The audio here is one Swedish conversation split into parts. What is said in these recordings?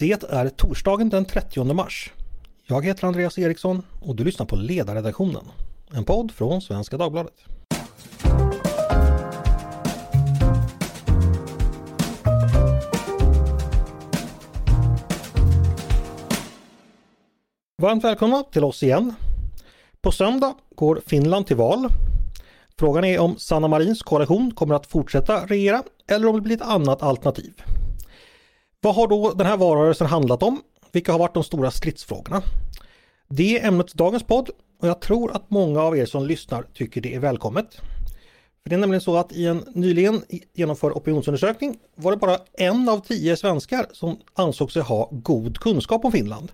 Det är torsdagen den 30 mars. Jag heter Andreas Eriksson och du lyssnar på Ledarredaktionen, en podd från Svenska Dagbladet. Varmt välkomna till oss igen. På söndag går Finland till val. Frågan är om Sanna Marins koalition kommer att fortsätta regera eller om det blir ett annat alternativ. Vad har då den här valrörelsen handlat om? Vilka har varit de stora stridsfrågorna? Det är ämnet dagens podd och jag tror att många av er som lyssnar tycker det är välkommet. För Det är nämligen så att i en nyligen genomförd opinionsundersökning var det bara en av tio svenskar som ansåg sig ha god kunskap om Finland.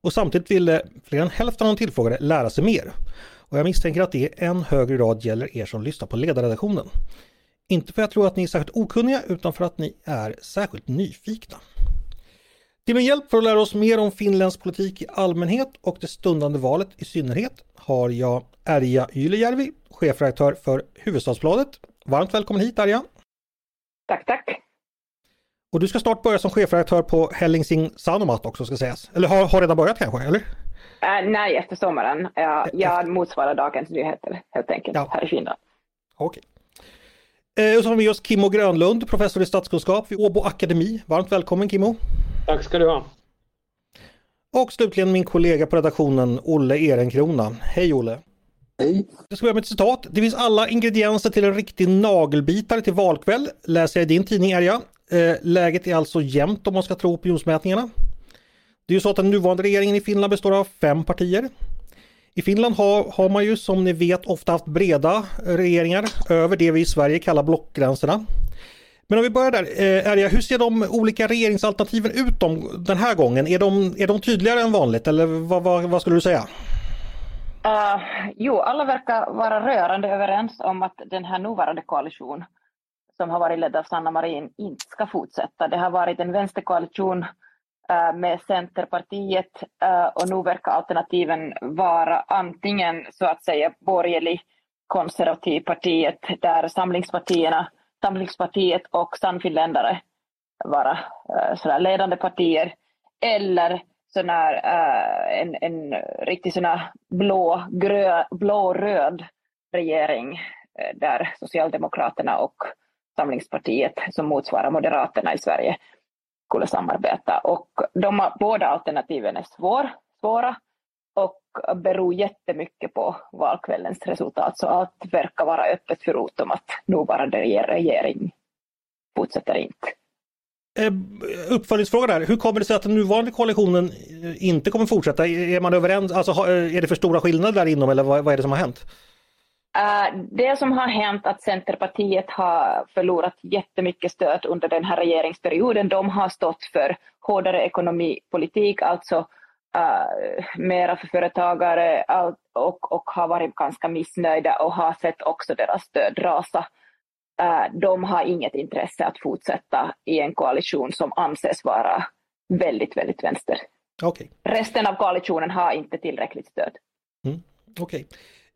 Och samtidigt ville fler än hälften av de tillfrågade lära sig mer. Och jag misstänker att det i än högre grad gäller er som lyssnar på ledarredaktionen. Inte för att jag tror att ni är särskilt okunniga utan för att ni är särskilt nyfikna. Till min hjälp för att lära oss mer om finländsk politik i allmänhet och det stundande valet i synnerhet har jag Erja Ylejärvi, chefredaktör för Huvudstadsbladet. Varmt välkommen hit Erja! Tack, tack! Och du ska snart börja som chefredaktör på Helsingin Sanomat också ska sägas. Eller har, har redan börjat kanske, eller? Uh, nej, efter sommaren. Jag, jag motsvarar Dagens Nyheter helt enkelt ja. här i Finland. Okej. Okay. Eh, och så har vi med oss Kimmo Grönlund, professor i statskunskap vid Åbo Akademi. Varmt välkommen Kimmo! Tack ska du ha! Och slutligen min kollega på redaktionen, Olle Ehrenkrona. Hej Olle! Hej! Jag ska börja med ett citat. Det finns alla ingredienser till en riktig nagelbitare till valkväll, läser jag i din tidning Erja. Eh, läget är alltså jämnt om man ska tro opinionsmätningarna. Det är ju så att den nuvarande regeringen i Finland består av fem partier. I Finland har, har man ju som ni vet ofta haft breda regeringar över det vi i Sverige kallar blockgränserna. Men om vi börjar där, eh, Erja, hur ser de olika regeringsalternativen ut de, den här gången? Är de, är de tydligare än vanligt eller vad, vad, vad skulle du säga? Uh, jo, alla verkar vara rörande överens om att den här nuvarande koalition som har varit ledd av Sanna Marin inte ska fortsätta. Det har varit en vänsterkoalition uh, Eh, med Centerpartiet eh, och nu verkar alternativen vara antingen så att säga borgerlig konservativ partiet där samlingspartierna Samlingspartiet och Sannfinländare vara eh, sådär ledande partier eller sån här, en, en riktig sån här blå, grö, blå-röd regering där Socialdemokraterna och Samlingspartiet som motsvarar Moderaterna i Sverige skulle samarbeta. Och de båda alternativen är svår, svåra och beror jättemycket på valkvällens resultat. Så allt verkar vara öppet förutom att nuvarande regering fortsätter inte. Eh, Uppföljningsfråga där, hur kommer det sig att den nuvarande koalitionen eh, inte kommer fortsätta? Är man överens, alltså eh, är det för stora skillnader där inom eller vad, är det som har hänt? Det som har hänt att Centerpartiet har förlorat jättemycket stöd under den här regeringsperioden. De har stått för hårdare ekonomipolitik, alltså uh, mera för företagare och, och har varit ganska missnöjda och har sett också deras stöd rasa Äh, de har inget intresse att fortsätta i en koalition som anses vara väldigt, väldigt vänster. Okay. Resten av koalitionen har inte tillräckligt stöd. Mm. Okay.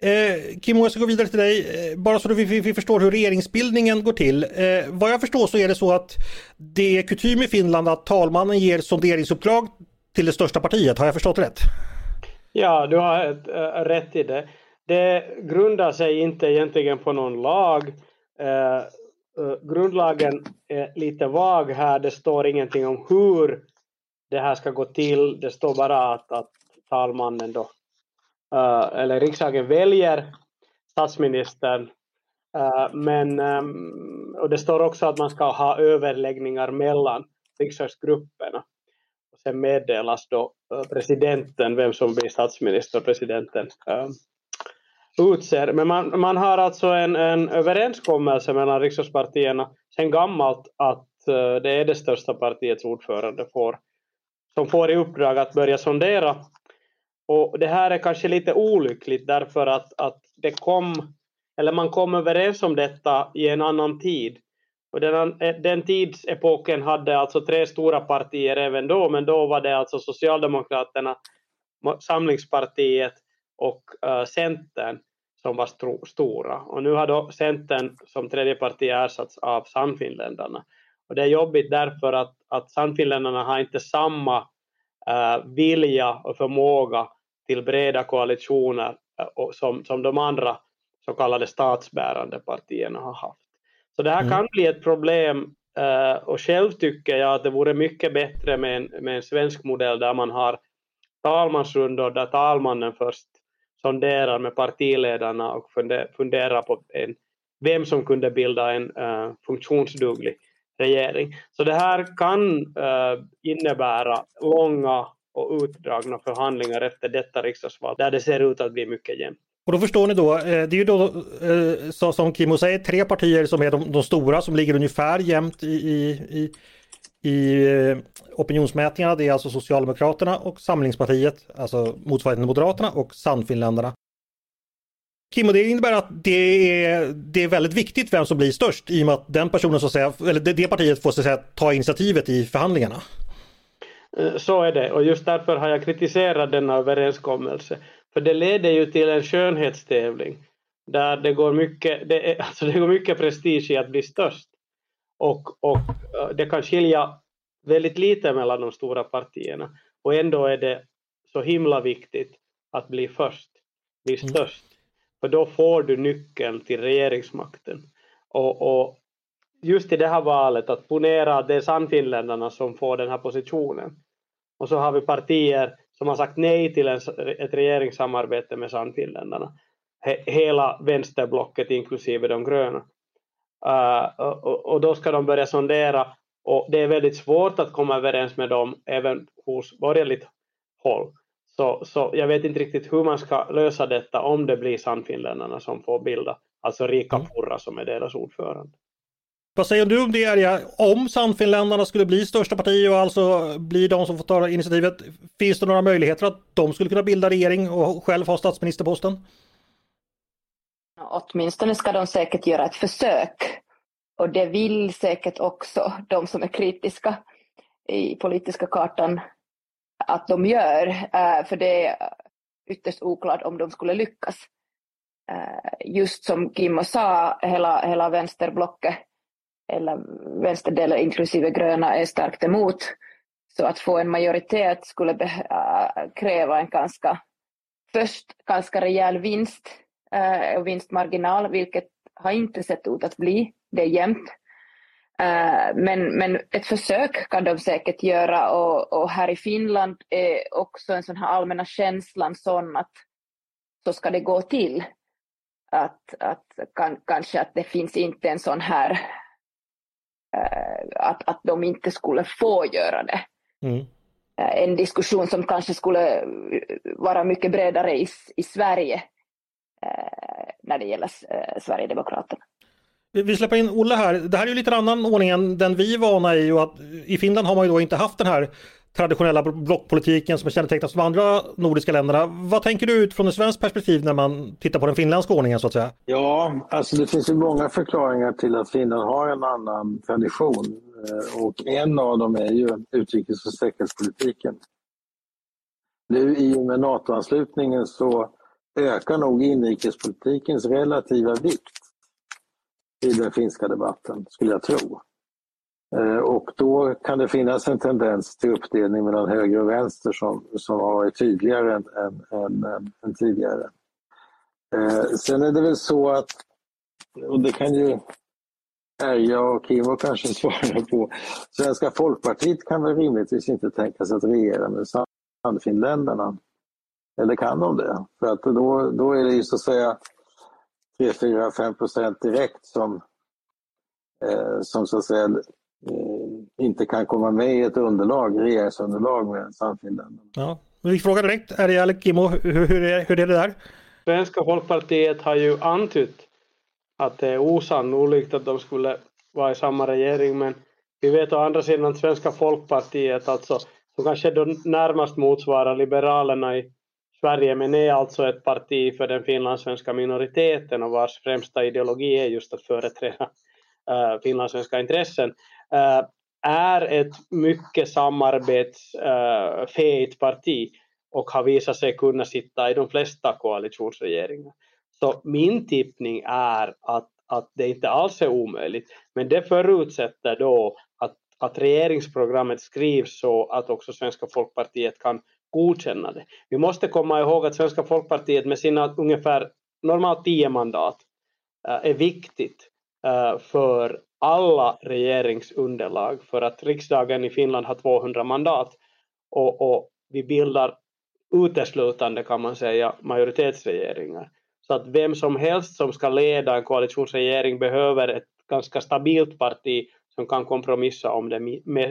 Eh, Kim, jag ska gå vidare till dig. Eh, bara så att vi, vi, förstår hur regeringsbildningen går till. Eh, vad jag förstår så är det så att det är kutym i Finland att talmannen ger sonderingsuppdrag till det största partiet. Har jag förstått rätt? Ja, du har ett, äh, rätt i det. Det grundar sig inte egentligen på någon lag Eh, eh, grundlagen är lite vag här, det står ingenting om hur det här ska gå till, det står bara att, att talmannen då, Äh, eller riksdagen väljer statsministern, äh, men, ähm, och det står också att man ska ha överläggningar mellan riksdagsgrupperna. Och sen meddelas då äh, presidenten vem som blir statsminister, presidenten ähm, utser. Men man, man har alltså en, en överenskommelse mellan riksdagspartierna sen gammalt att det är det största partiets ordförande får, som får i uppdrag att börja sondera. Och det här är kanske lite olyckligt därför att, att det kom, eller man kom överens om detta i en annan tid. Och den, den tidsepoken hade alltså tre stora partier även då, men då var det alltså Socialdemokraterna, Samlingspartiet och uh, Centern som var stro, stora. Och nu har då Centern som tredje parti ersatts av Sannfinländarna. Och det är jobbigt därför att, att Sannfinländarna har inte samma uh, vilja och förmåga till breda koalitioner uh, som, som de andra så kallade statsbärande partierna har haft. Så det här mm. kan bli ett problem uh, och själv tycker jag att det vore mycket bättre med en, med en svensk modell där man har talmansrundor där talmannen först sonderar med partiledarna och funderar på en, vem som kunde bilda en uh, funktionsduglig regering. Så det här kan uh, innebära långa och utdragna förhandlingar efter detta riksdagsval där det ser ut att bli mycket jämnt. Och då förstår ni då, eh, det är ju då eh, så som Kimmo säger, tre partier som är de, de stora som ligger ungefär jämnt i, i, i eh, opinionsmätningarna. Det är alltså Socialdemokraterna och Samlingspartiet, alltså motsvarigheten Moderaterna och Sannfinländarna. Kim, och det innebär att det är, det är väldigt viktigt vem som blir störst i och med att den personen så att säga, eller det, det partiet får så att säga, ta initiativet i förhandlingarna. Eh, så är det och just därför har jag kritiserat denna överenskommelse. För det leder ju till en skönhetstävling där det går mycket, det, är, alltså det går mycket prestige i att bli störst. Och, och eh, det kan skilja väldigt lite mellan de stora partierna och ändå är det så himla viktigt att bli först, bli mm. störst. För då får du nyckeln till regeringsmakten. Och, och just i det här valet, att ponera att det är Sannfinländarna som får den här positionen. Och så har vi partier som har sagt nej till en, ett regeringssamarbete med Sannfinländarna. He, hela vänsterblocket inklusive de gröna. Uh, och, och, då ska de börja sondera och det är väldigt svårt att komma överens med dem även hos borgerligt håll. Så, så jag vet inte riktigt hur man ska lösa detta om det blir Sannfinländarna som får bilda, alltså Rika mm. Purra som är deras ordförande. Vad säger du om det Arja? Om Sannfinländarna skulle bli största parti och alltså bli de som får ta initiativet, finns det några möjligheter att de skulle kunna bilda regering och själv ha statsministerposten? Åtminstone ska de säkert göra ett försök. Och det vill säkert också de som är kritiska i politiska kartan att de gör, eh, för det är ytterst oklart om de skulle lyckas. Eh, just som Kimmo sa, hela, hela vänsterblocket, eller vänsterdelen inklusive gröna, är starkt emot. Så att få en majoritet skulle äh, kräva en ganska, först ganska rejäl vinst äh, och vinstmarginal, vilket har inte sett ut att bli. Det är jämnt. Äh, men, men ett försök kan de säkert göra och, och här i Finland är också en sån här allmänna känslan sån att så ska det gå till. Att, att kan, kanske att det finns inte en sån här att, att de inte skulle få göra det. Mm. Äh, en diskussion som kanske skulle vara mycket bredare i, i Sverige när det gäller Sverigedemokraterna. Vi släpper in Olle här. Det här är ju lite annan ordning än den vi är vana i och att i Finland har man ju då inte haft den här traditionella blockpolitiken som kännetecknas av de andra nordiska länderna. Vad tänker du utifrån ett svenskt perspektiv när man tittar på den finländska ordningen så att säga? Ja, alltså det finns ju många förklaringar till att Finland har en annan tradition eh, och en av dem är ju utrikes och säkerhetspolitiken. Nu i och med NATO-anslutningen så ökar nog inrikespolitikens relativa vikt i den finska debatten, skulle jag tro. Eh, och då kan det finnas en tendens till uppdelning mellan höger och vänster som, som har varit tydligare än, än, än, än tidigare. Eh, sen är det väl så att, och det kan ju Erja och Kimmo kanske svara på, Svenska folkpartiet kan väl rimligtvis inte tänka sig att regera med Sannfinländarna. Eller kan de det? För att då, då är det ju så att säga 3, 4, 5 procent direkt som, eh, som så att säga inte kan komma med i ett underlag, regeringsunderlag med Sannfinländarna. Ja. Vi frågar direkt, är det eller Kimmo, hur, hur, är, hur är det där? Svenska folkpartiet har ju antytt att det är osannolikt att de skulle vara i samma regering men vi vet å andra sidan att Svenska folkpartiet alltså som kanske då närmast motsvarar Liberalerna i Sverige, men är alltså ett parti för den finlandssvenska minoriteten och vars främsta ideologi är just att företräda uh, finlandssvenska intressen, uh, är ett mycket samarbetsfähigt eh, parti och har visat sig kunna sitta i de flesta koalitionsregeringar. Så min tippning är att, att det inte alls är omöjligt. Men det förutsätter då att, att regeringsprogrammet skrivs så att också Svenska folkpartiet kan godkänna det. Vi måste komma ihåg att Svenska folkpartiet med sina ungefär normalt tio mandat eh, är viktigt eh, för alla regeringsunderlag för att riksdagen i Finland har 200 mandat och, och vi bildar uteslutande kan man säga majoritetsregeringar. Så att vem som helst som ska leda en koalitionsregering behöver ett ganska stabilt parti som kan kompromissa om det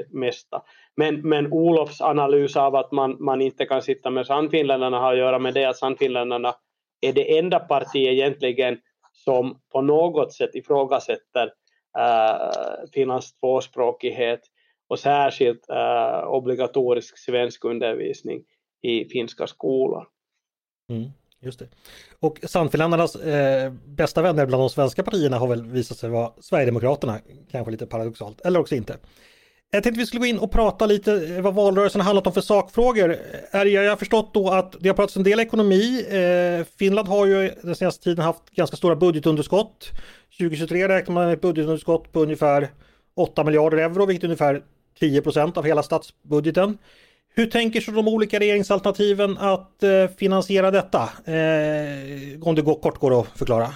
mesta. Men, men Olofs analys av att man, man inte kan sitta med Sannfinländarna har att göra med det att Sannfinländarna är det enda parti egentligen som på något sätt ifrågasätter äh, tvåspråkighet och särskilt äh, obligatorisk svenskundervisning i finska skolor. Mm, just det. Och Sannfinländarnas eh, äh, bästa vänner bland de svenska partierna har väl visat sig vara Sverigedemokraterna, kanske lite paradoxalt, eller också inte. Jag tänkte vi skulle gå in och prata lite eh, vad valrörelsen har handlat om för sakfrågor. Eh, jag har förstått då att det har pratats en del ekonomi. Eh, Finland har ju den senaste tiden haft ganska stora budgetunderskott. 2023 räknar man med ett budgetunderskott på ungefär 8 miljarder euro, vilket är ungefär 10 procent av hela statsbudgeten. Hur tänker sig de olika regeringsalternativen att finansiera detta? Om det går, kort går att förklara.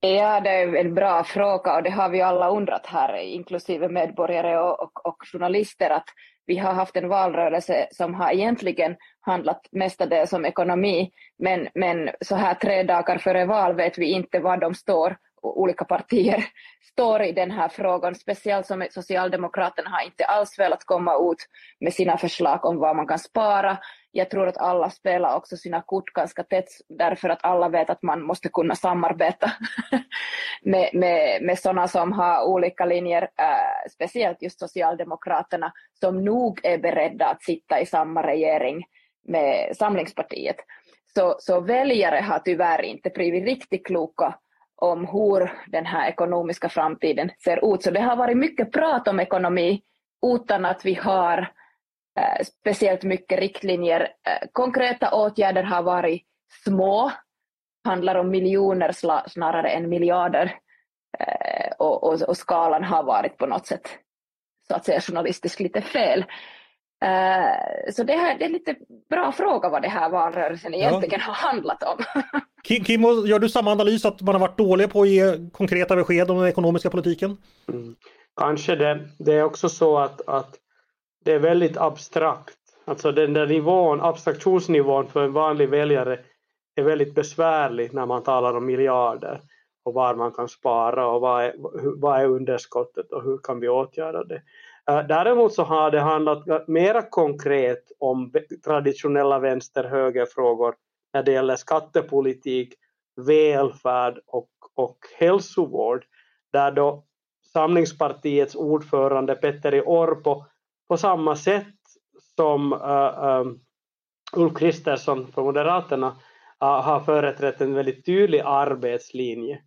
Ja, det är en bra fråga och det har vi alla undrat här, inklusive medborgare och, och, och journalister, att vi har haft en valrörelse som har egentligen handlat mestadels om ekonomi, men, men så här tre dagar före val vet vi inte var de står olika partier står i den här frågan, speciellt som Socialdemokraterna har inte alls velat komma ut med sina förslag om vad man kan spara. Jag tror att alla spelar också sina kort ganska tätt därför att alla vet att man måste kunna samarbeta med, med, med sådana som har olika linjer, äh, speciellt just Socialdemokraterna som nog är beredda att sitta i samma regering med Samlingspartiet. Så, så väljare har tyvärr inte blivit riktigt kloka om hur den här ekonomiska framtiden ser ut. Så det har varit mycket prat om ekonomi utan att vi har eh, speciellt mycket riktlinjer. Eh, konkreta åtgärder har varit små, handlar om miljoner snarare än miljarder eh, och, och, och, skalan har varit på något sätt så att säga journalistiskt lite fel. Så det, här, det är lite bra fråga vad det här valrörelsen egentligen ja. har handlat om. Kim, gör du samma analys att man har varit dålig på att ge konkreta besked om den ekonomiska politiken? Mm. Kanske det. Det är också så att, att det är väldigt abstrakt. Alltså den där nivån, abstraktionsnivån för en vanlig väljare är väldigt besvärlig när man talar om miljarder och var man kan spara och vad är, vad är underskottet och hur kan vi åtgärda det. Eh, däremot så har det handlat mera konkret om traditionella vänster-höger frågor när det gäller skattepolitik, välfärd och, och hälsovård, där då Samlingspartiets ordförande Petteri Orpo på samma sätt som uh, um, Ulf Kristersson från Moderaterna uh, har företrätt en väldigt tydlig arbetslinje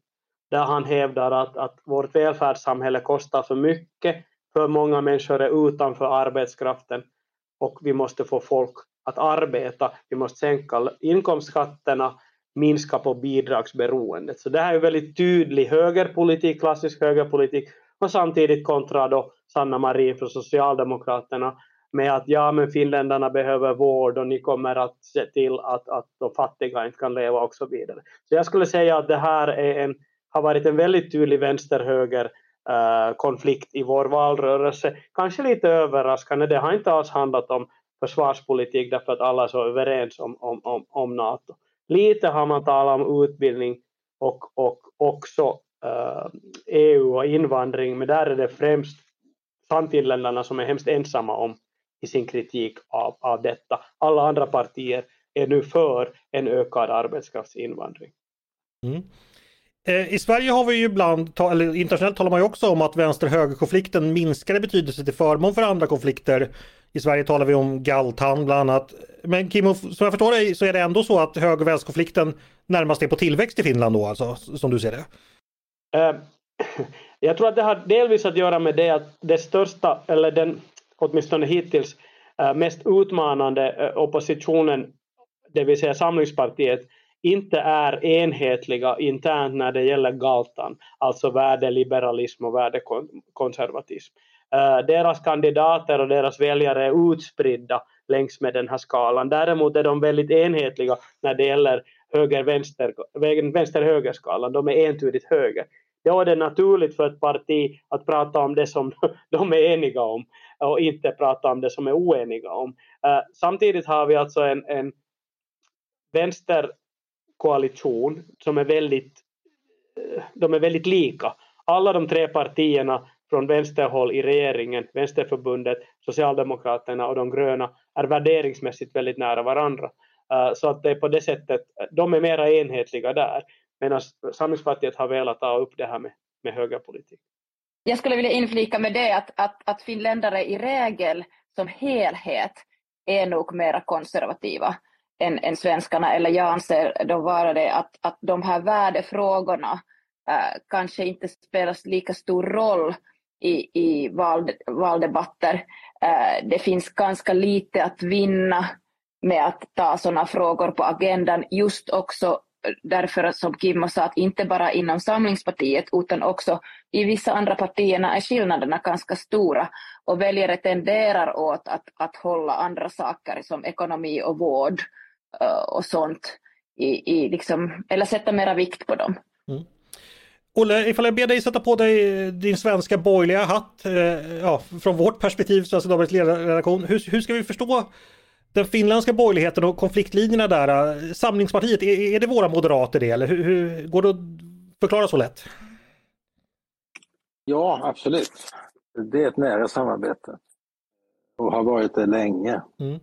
där han hävdar att, att vårt välfärdssamhälle kostar för mycket, för många människor är utanför arbetskraften och vi måste få folk att arbeta, vi måste sänka inkomstskatterna, minska på bidragsberoendet. Så det här är väldigt tydlig högerpolitik, klassisk högerpolitik och samtidigt kontra då Sanna Marin från Socialdemokraterna med att ja, men finländarna behöver vård och ni kommer att se till att, att de fattiga inte kan leva och så vidare. Så jag skulle säga att det här är en, har varit en väldigt tydlig vänster-höger eh, konflikt i vår valrörelse. Kanske lite överraskande, det har inte alls handlat om försvarspolitik därför att alla är så överens om, om, om, om NATO. Lite har man talat om utbildning och, och också eh, uh, EU och invandring, men där är det främst Sannfinländarna som är hemskt ensamma om i sin kritik av, av detta. Alla andra partier är nu för en ökad arbetskraftsinvandring. Mm. Eh, I Sverige har vi ju ibland, eller internationellt talar man ju också om att vänster-höger-konflikten minskar i betydelse till förmån för andra konflikter. I Sverige talar vi om galtan bland annat. Men Kim, som jag förstår dig så är det ändå så att höger och vänsterkonflikten närmast är på tillväxt i Finland då alltså, som du ser det? Uh, jag tror att det har delvis att göra med det att det största, eller den åtminstone hittills uh, mest utmanande uh, oppositionen, det vill säga Samlingspartiet, inte är enhetliga internt när det gäller galtan, alltså värdeliberalism och värdekonservatism. Eh, deras kandidater och deras väljare är utspridda längs med den här skalan. Däremot är de väldigt enhetliga när det gäller höger-vänster, vänster-högerskalan. De är entydigt höger. Då är det naturligt för ett parti att prata om det som de är eniga om och inte prata om det som är oeniga om. Eh, samtidigt har vi alltså en, en vänsterkoalition som är väldigt, eh, de är väldigt lika. Alla de tre partierna från vänsterhåll i regeringen, Vänsterförbundet, Socialdemokraterna och de gröna är värderingsmässigt väldigt nära varandra. Eh, så att det är på det sättet, de är mera enhetliga där, medan Samlingspartiet har velat ta upp det här med, med högerpolitik. Jag skulle vilja inflika med det att, att, att finländare i regel som helhet är nog mera konservativa än, än svenskarna, eller jag anser då vara det att, att de här värdefrågorna äh, kanske inte spelar lika stor roll i, i val, valdebatter. Eh, det finns ganska lite att vinna med att ta sådana frågor på agendan, just också därför som Kimmo sa att inte bara inom Samlingspartiet utan också i vissa andra partierna är skillnaderna ganska stora och väljare tenderar åt att, att hålla andra saker som ekonomi och vård eh, och sånt i, i liksom, eller sätta mera vikt på dem. Mm. Olle, ifall jag ber dig sätta på dig din svenska borgerliga hatt, eh, ja, från vårt perspektiv, Svenska Dagbladets ledarredaktion, hur, hur ska vi förstå den finländska borgerligheten och konfliktlinjerna där, eh, Samlingspartiet, är, är det våra moderater det eller hur, hur går det att förklara så lätt? Ja, absolut. Det är ett nära samarbete och har varit det länge. Mm.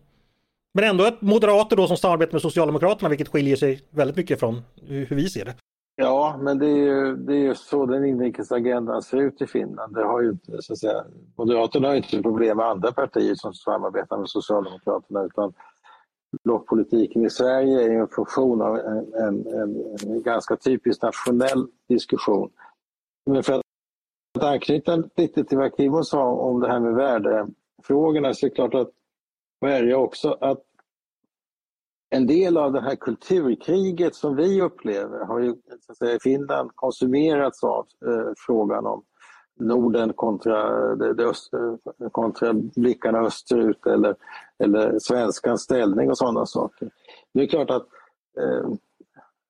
Men ändå ett moderater då som samarbetar med Socialdemokraterna vilket skiljer sig väldigt mycket från hur vi ser det. Ja, men det är ju, det är ju så den inrikesagendan ser ut i Finland. Det har ju så att säga, Moderaterna har inte problem med andra partier som samarbetar med Socialdemokraterna utan blockpolitiken i Sverige är en funktion av en, en, en, en ganska typisk nationell diskussion. Men för att anknyta lite till vad Kimmo sa om det här med värdefrågorna så är det klart att Sverige också att en del av det här kulturkriget som vi upplever har ju så att säga, i Finland konsumerats av eh, frågan om Norden kontra, det, det öst, kontra blickarna österut eller, eller svenskans ställning och sådana saker. Det är klart att eh,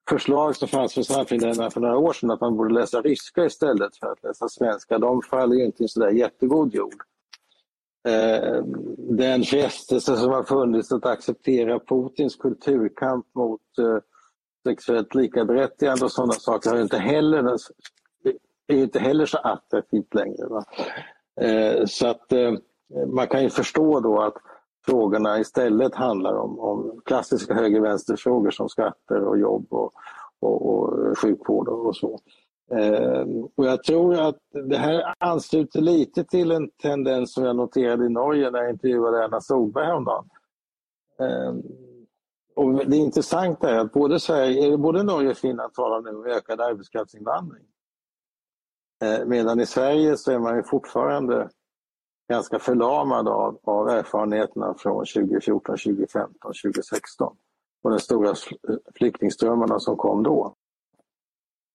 förslag som fanns för Sannfinländarna för några år sedan att man borde läsa ryska istället för att läsa svenska, de faller ju inte i sådär jättegod jord. Eh, Den frestelse som har funnits att acceptera Putins kulturkamp mot eh, sexuellt likaberättigande och sådana saker är inte heller, är inte heller så attraktivt längre. Va? Eh, så att man kan ju förstå då att frågorna istället handlar om, om klassiska höger-vänster-frågor som skatter och jobb och, och, och sjukvård och så. Ehm, och jag tror att det här ansluter lite till en tendens som jag noterade i Norge när jag intervjuade Erna Solberg häromdagen. Ehm, och det intressanta är att både, Sverige, både Norge och Finland talar nu om ökad arbetskraftsinvandring. Ehm, medan i Sverige så är man ju fortfarande ganska förlamad av, av erfarenheterna från 2014, 2015, 2016 och de stora flyktingströmmarna som kom då.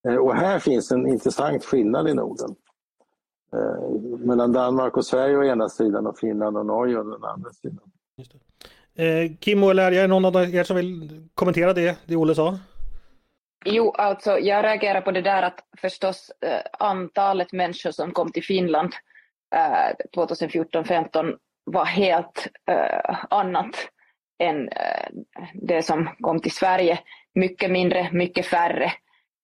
Eh, och här finns en intressant skillnad i Norden. Eh, mellan Danmark och Sverige å ena sidan och Finland och Norge å den andra sidan. Just det. Eh, Kimmo eller är det någon av er som vill kommentera det, det Olle sa? Jo, alltså jag reagerar på det där att förstås eh, antalet människor som kom till Finland eh, 2014-15 var helt eh, annat än eh, det som kom till Sverige. Mycket mindre, mycket färre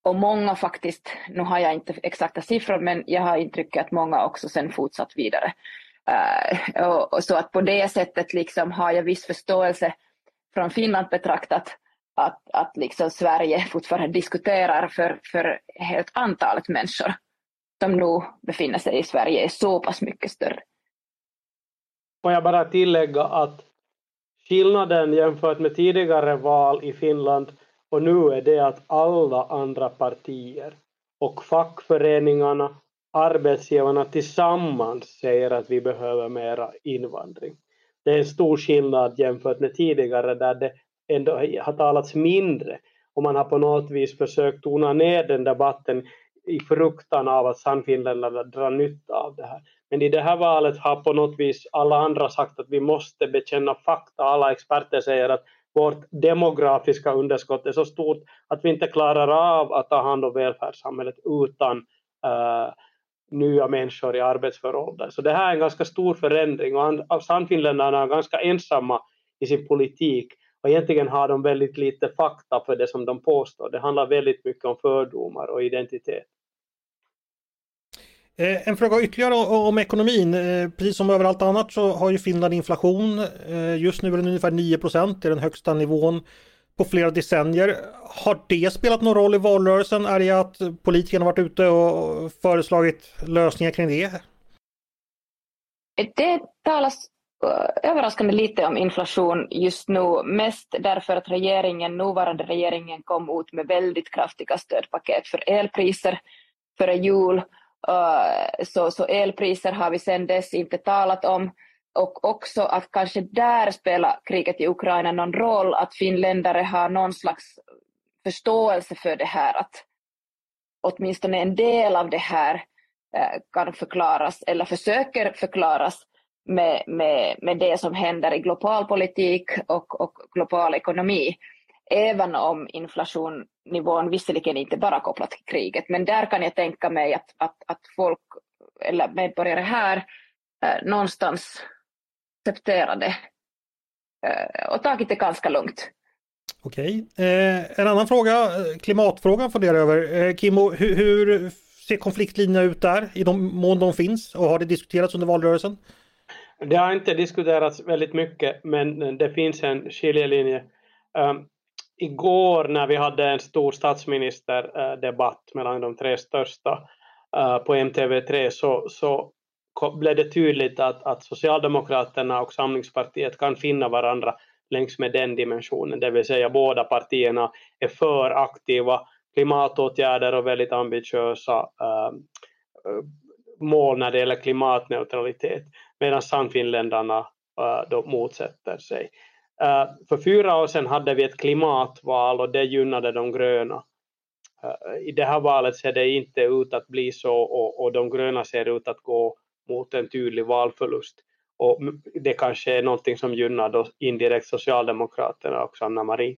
och många faktiskt, nu har jag inte exakta siffror, men jag har intrycket att många också sen fortsatt vidare. Uh, och, och, så att på det sättet liksom har jag viss förståelse från Finland betraktat att, att liksom Sverige fortfarande diskuterar för, för helt antalet människor som nu befinner sig i Sverige är så pass mycket större. Får jag bara tillägga att skillnaden jämfört med tidigare val i Finland och nu är det att alla andra partier och fackföreningarna, arbetsgivarna tillsammans säger att vi behöver mera invandring. Det är en stor skillnad jämfört med tidigare där det ändå har talats mindre och man har på något vis försökt tona ner den debatten i fruktan av att Sannfinländarna drar nytta av det här. Men i det här valet har på något vis alla andra sagt att vi måste bekänna fakta. Alla experter säger att vårt demografiska underskott är så stort att vi inte klarar av att ta hand om välfärdssamhället utan uh, nya människor i arbetsför ålder. Så det här är en ganska stor förändring och Sannfinländarna är ganska ensamma i sin politik och egentligen har de väldigt lite fakta för det som de påstår. Det handlar väldigt mycket om fördomar och identitet. Eh, en fråga ytterligare om ekonomin. Eh, precis som överallt annat så har ju Finland inflation. Eh, just nu är den ungefär 9 procent, det är den högsta nivån på flera decennier. Har det spelat någon roll i valrörelsen? Är det att politikerna varit ute och föreslagit lösningar kring det? Det talas överraskande lite om inflation just nu, mest därför att regeringen, nuvarande regeringen kom ut med väldigt kraftiga stödpaket för elpriser före jul Eh, så, så elpriser har vi sedan dess inte talat om. Och också att kanske där spelar kriget i Ukraina någon roll, att finländare har någon slags förståelse för det här, att åtminstone en del av det här eh, kan förklaras, eller försöker förklaras med, med, med det som händer i global politik och, och global ekonomi även om inflation inflationsnivån visserligen inte bara kopplat till kriget, men där kan jag tänka mig att, att, att folk eller medborgare här eh, någonstans accepterade eh, och tagit det ganska lugnt. Okej, eh, en annan fråga, eh, klimatfrågan funderar jag över. Eh, Kimmo, hur, hur ser konfliktlinjerna ut där i de mån de finns och har det diskuterats under valrörelsen? Det har inte diskuterats väldigt mycket men det finns en skiljelinje. Um, igår när vi hade en stor statsministerdebatt eh, mellan de tre största eh, på MTV3 så, så blev det tydligt att, att Socialdemokraterna och Samlingspartiet kan finna varandra längs med den dimensionen, det vill säga båda partierna är för aktiva klimatåtgärder och väldigt ambitiösa äh, mål när det gäller klimatneutralitet, medan Sannfinländarna äh, då motsätter sig. Eh, för fyra år sedan hade vi ett klimatval och det gynnade de gröna. Eh, I det här valet ser det inte ut att bli så och, och de gröna ser ut att gå mot en tydlig valförlust. Och det kanske är någonting som gynnar då indirekt Socialdemokraterna och Sanna Marin.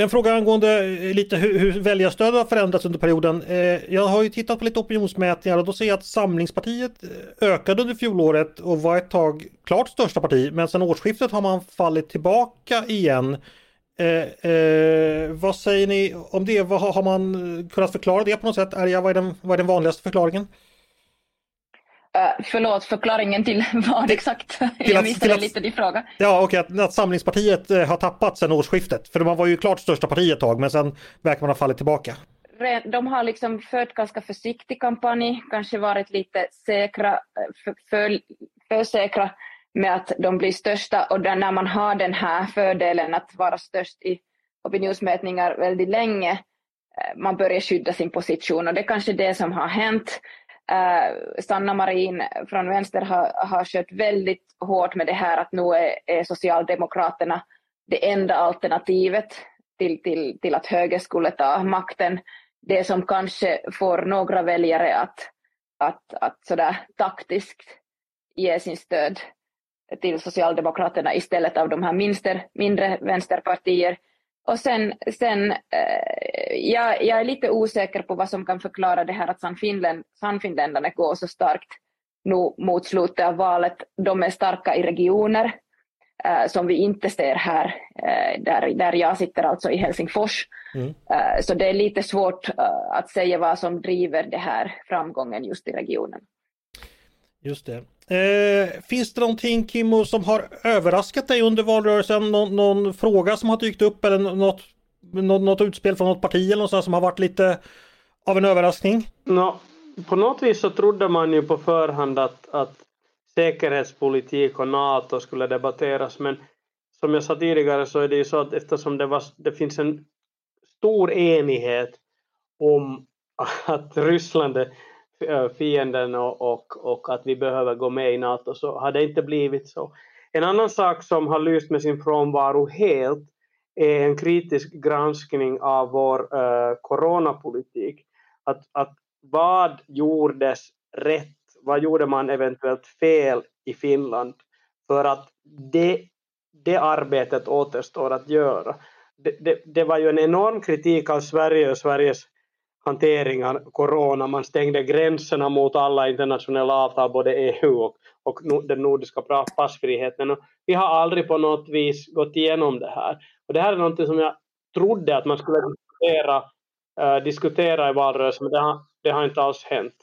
En fråga angående eh, lite hur, hur väljarstödet har förändrats under perioden. Eh, jag har ju tittat på lite opinionsmätningar och då ser jag att Samlingspartiet eh, ökade under fjolåret och var ett tag klart största parti. Men sedan årsskiftet har man fallit tillbaka igen. Eh, eh, vad säger ni om det? Vad, har man kunnat förklara det på något sätt? Är vad, är den, vad är den vanligaste förklaringen? Uh, förlåt, förklaringen till vad exakt? Till jag missade att, lite din fråga. Ja, och att, att Samlingspartiet uh, har tappat sedan årsskiftet. För man var ju klart största parti ett tag, men sen verkar man ha fallit tillbaka. De har liksom fört ganska försiktig kampanj, kanske varit lite säkra, eh, för, för, för säkra med att de blir största och där när man har den här fördelen att vara störst i opinionsmätningar väldigt länge, man börjar skydda sin position och det är kanske det som har hänt. Eh, Sanna Marin från vänster har, har kört väldigt hårt med det här att nu är, är Socialdemokraterna det enda alternativet till, till, till att höger skulle ta makten. Det som kanske får några väljare att, att, att sådär taktiskt ge sin stöd till Socialdemokraterna istället av de här minster, mindre vänsterpartier. Och sen, sen eh, jag, jag, är lite osäker på vad som kan förklara det här att Sannfinländarna går så starkt nu mot slutet av valet. De är starka i regioner eh, som vi inte ser här, eh, där, där jag sitter alltså i Helsingfors. Mm. Eh, så det är lite svårt att säga vad som driver det här framgången just i regionen. Just det. Eh, finns det någonting Kimmo som har överraskat dig under valrörelsen? Nå någon fråga som har dykt upp eller något, något, något utspel från något parti eller något som har varit lite av en överraskning? No, på något vis så trodde man ju på förhand att, att säkerhetspolitik och NATO skulle debatteras men som jag sa tidigare så är det ju så att eftersom det, var, det finns en stor enighet om att Ryssland är fienden och, och, och att vi behöver gå med i NATO så har det inte blivit så. En annan sak som har lyst med sin frånvaro helt är en kritisk granskning av vår uh, coronapolitik. Att, att vad gjordes rätt? Vad gjorde man eventuellt fel i Finland? För att det, det arbetet återstår att göra. Det, det, det var ju en enorm kritik av Sverige och Sveriges hantering av corona. Man stängde gränserna mot alla internationella avtal, både EU och, och den nordiska passfriheten. Och vi har aldrig på något vis gått igenom det här. Och det här är något som jag trodde att man skulle diskutera, eh, diskutera i valrörelsen, men det har, det har inte alls hänt.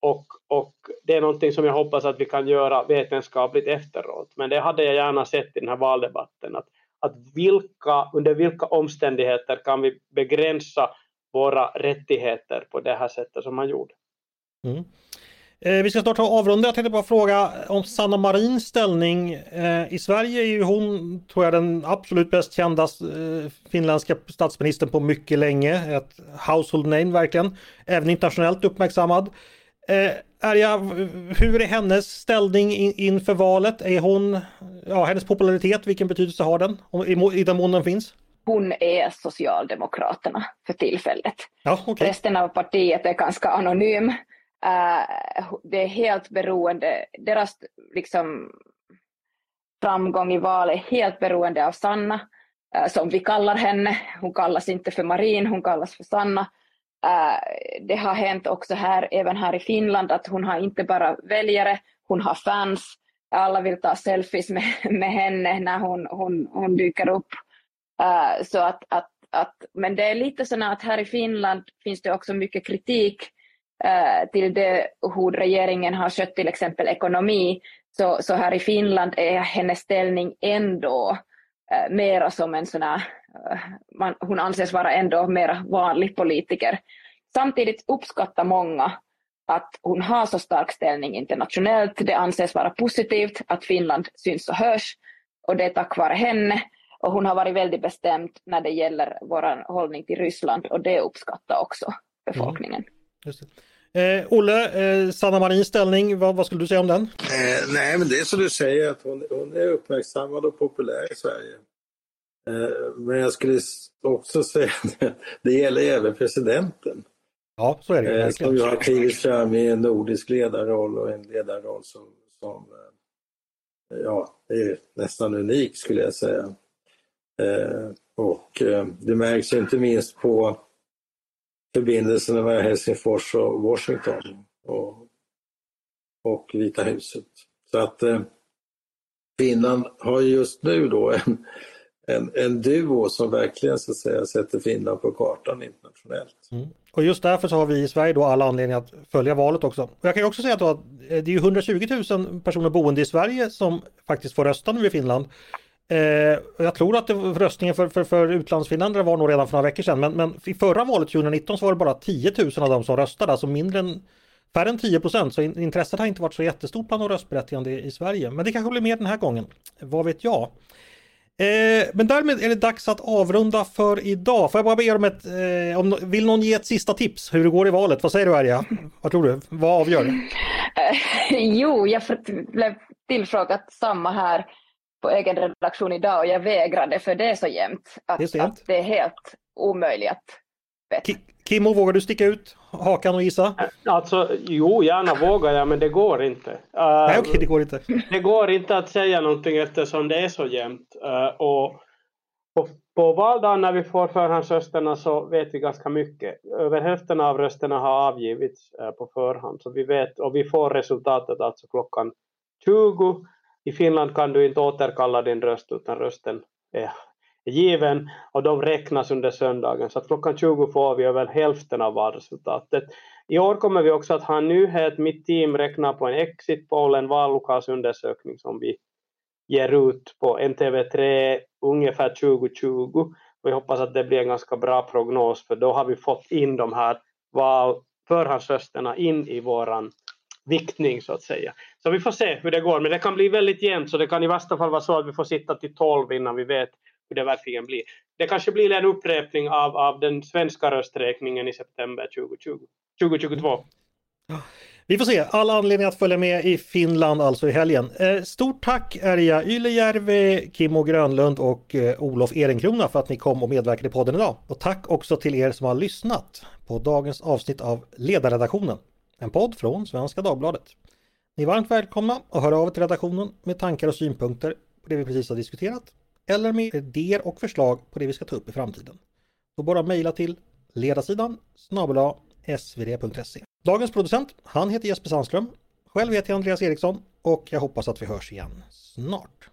Och, och det är någonting som jag hoppas att vi kan göra vetenskapligt efteråt. Men det hade jag gärna sett i den här valdebatten. Att, att vilka, under vilka omständigheter kan vi begränsa våra rättigheter på det här sättet som man gjorde. Mm. Eh, vi ska snart avrunda. Jag tänkte bara fråga om Sanna Marins ställning. Eh, I Sverige är ju hon, tror jag, den absolut bäst kända eh, finländska statsministern på mycket länge. Ett household name verkligen. Även internationellt uppmärksammad. Är jag, hur är hennes ställning in, inför valet? Är hon, ja, hennes popularitet, vilken betydelse har den? I, i den mån den finns? Hon är Socialdemokraterna för tillfället. Ja, okay. Resten av partiet är ganska anonym. Eh, det är helt beroende, deras liksom, framgång i valet är helt beroende av Sanna, eh, som vi kallar henne. Hon kallas inte för Marin, hon kallas för Sanna. Eh, det har hänt också här, även här i Finland, att hon har inte bara väljare, hon har fans. Alla vill ta selfies med, med henne när hon, hon, hon dyker upp. Så att, att, att, men det är lite så att här i Finland finns det också mycket kritik till det hur regeringen har skött till exempel ekonomi. Så, så här i Finland är hennes ställning ändå uh, mera som en sån här man, hon anses vara ändå mer vanlig politiker. Samtidigt uppskattar många att hon har så stark ställning internationellt. Det anses vara positivt att Finland syns och hörs och det är tack vare henne. Och hon har varit väldigt bestämd när det gäller vår hållning till Ryssland och det uppskattar också befolkningen. Mm. Eh, Olle, eh, Sanna Marins ställning, vad, vad, skulle du säga om den? Eh, nej, men det är som du säger att hon, hon är uppmärksammad och populär i Sverige. Eh, men jag skulle också säga att det gäller även presidenten. Ja, så är det. Eh, som ju har klivit fram i en nordisk ledarroll och en ledarroll som, som eh, ja, är nästan unik skulle jag säga. Och det märks inte minst på förbindelserna mellan Helsingfors och Washington och, och Vita huset. Så att eh, Finland har just nu då en en, en duo som verkligen så att säga, sätter Finland på kartan internationellt. Mm. Och just därför så har vi i Sverige då alla anledningar att följa valet också. Och jag kan också säga då att eh, det är 120 000 personer boende i Sverige som faktiskt får rösta nu i Finland. Eh, jag tror att det, röstningen för, för, för utlandsfinländare var nog redan för några veckor sedan men, men i förra valet 2019 så var det bara 10 000 av dem som röstade, alltså mindre än Färre än 10 procent, så intresset har inte varit så jättestort bland de röstberättigande i Sverige. Men det kanske blir mer den här gången. Vad vet jag? Eh, men därmed är det dags att avrunda för idag. Får jag bara be er om ett, eh, om, vill någon ge ett sista tips hur det går i valet? Vad säger du Arja? Vad tror du? Vad avgör? Eh, jo, jag blev tillfrågad samma här på egen redaktion idag och jag vägrade för det är så jämnt att det är, att det är helt omöjligt att veta. Kimmo, vågar du sticka ut hakan och gissa? Alltså, jo, gärna vågar jag, men det går inte. Uh, Nej, okej, det går inte. Det går inte att säga någonting eftersom det är så jämnt. Uh, och på, på valdagen när vi får förhandsrösterna så vet vi ganska mycket. Över hälften av rösterna har avgivits uh, på förhand, så vi vet, och vi får resultatet alltså klockan 20. I Finland kan du inte återkalla din röst utan rösten är given och de räknas under söndagen. Så att klockan 20 får vi över hälften av valresultatet. I år kommer vi också att ha en nyhet. Mitt team räknar på en exit poll, en vallokalsundersökning som vi ger ut på NTV3 ungefär 2020. Och jag hoppas att det blir en ganska bra prognos för då har vi fått in de här val, förhandsrösterna in i våran viktning så att säga. Så vi får se hur det går, men det kan bli väldigt jämnt så det kan i värsta fall vara så att vi får sitta till 12 innan vi vet hur det verkligen blir. Det kanske blir en upprepning av, av den svenska rösträkningen i september 2020, 2022. Vi får se, all anledning att följa med i Finland alltså i helgen. Eh, stort tack Erja Ylejärvi, Kimmo Grönlund och eh, Olof Ehrenkrona för att ni kom och medverkade i podden idag. Och tack också till er som har lyssnat på dagens avsnitt av Ledarredaktionen. En podd från Svenska Dagbladet. Ni är varmt välkomna att höra av er till redaktionen med tankar och synpunkter på det vi precis har diskuterat eller med idéer och förslag på det vi ska ta upp i framtiden. Då bara mejla till ledarsidan snabel svd.se. Dagens producent, han heter Jesper Sandström. Själv heter jag Andreas Eriksson och jag hoppas att vi hörs igen snart.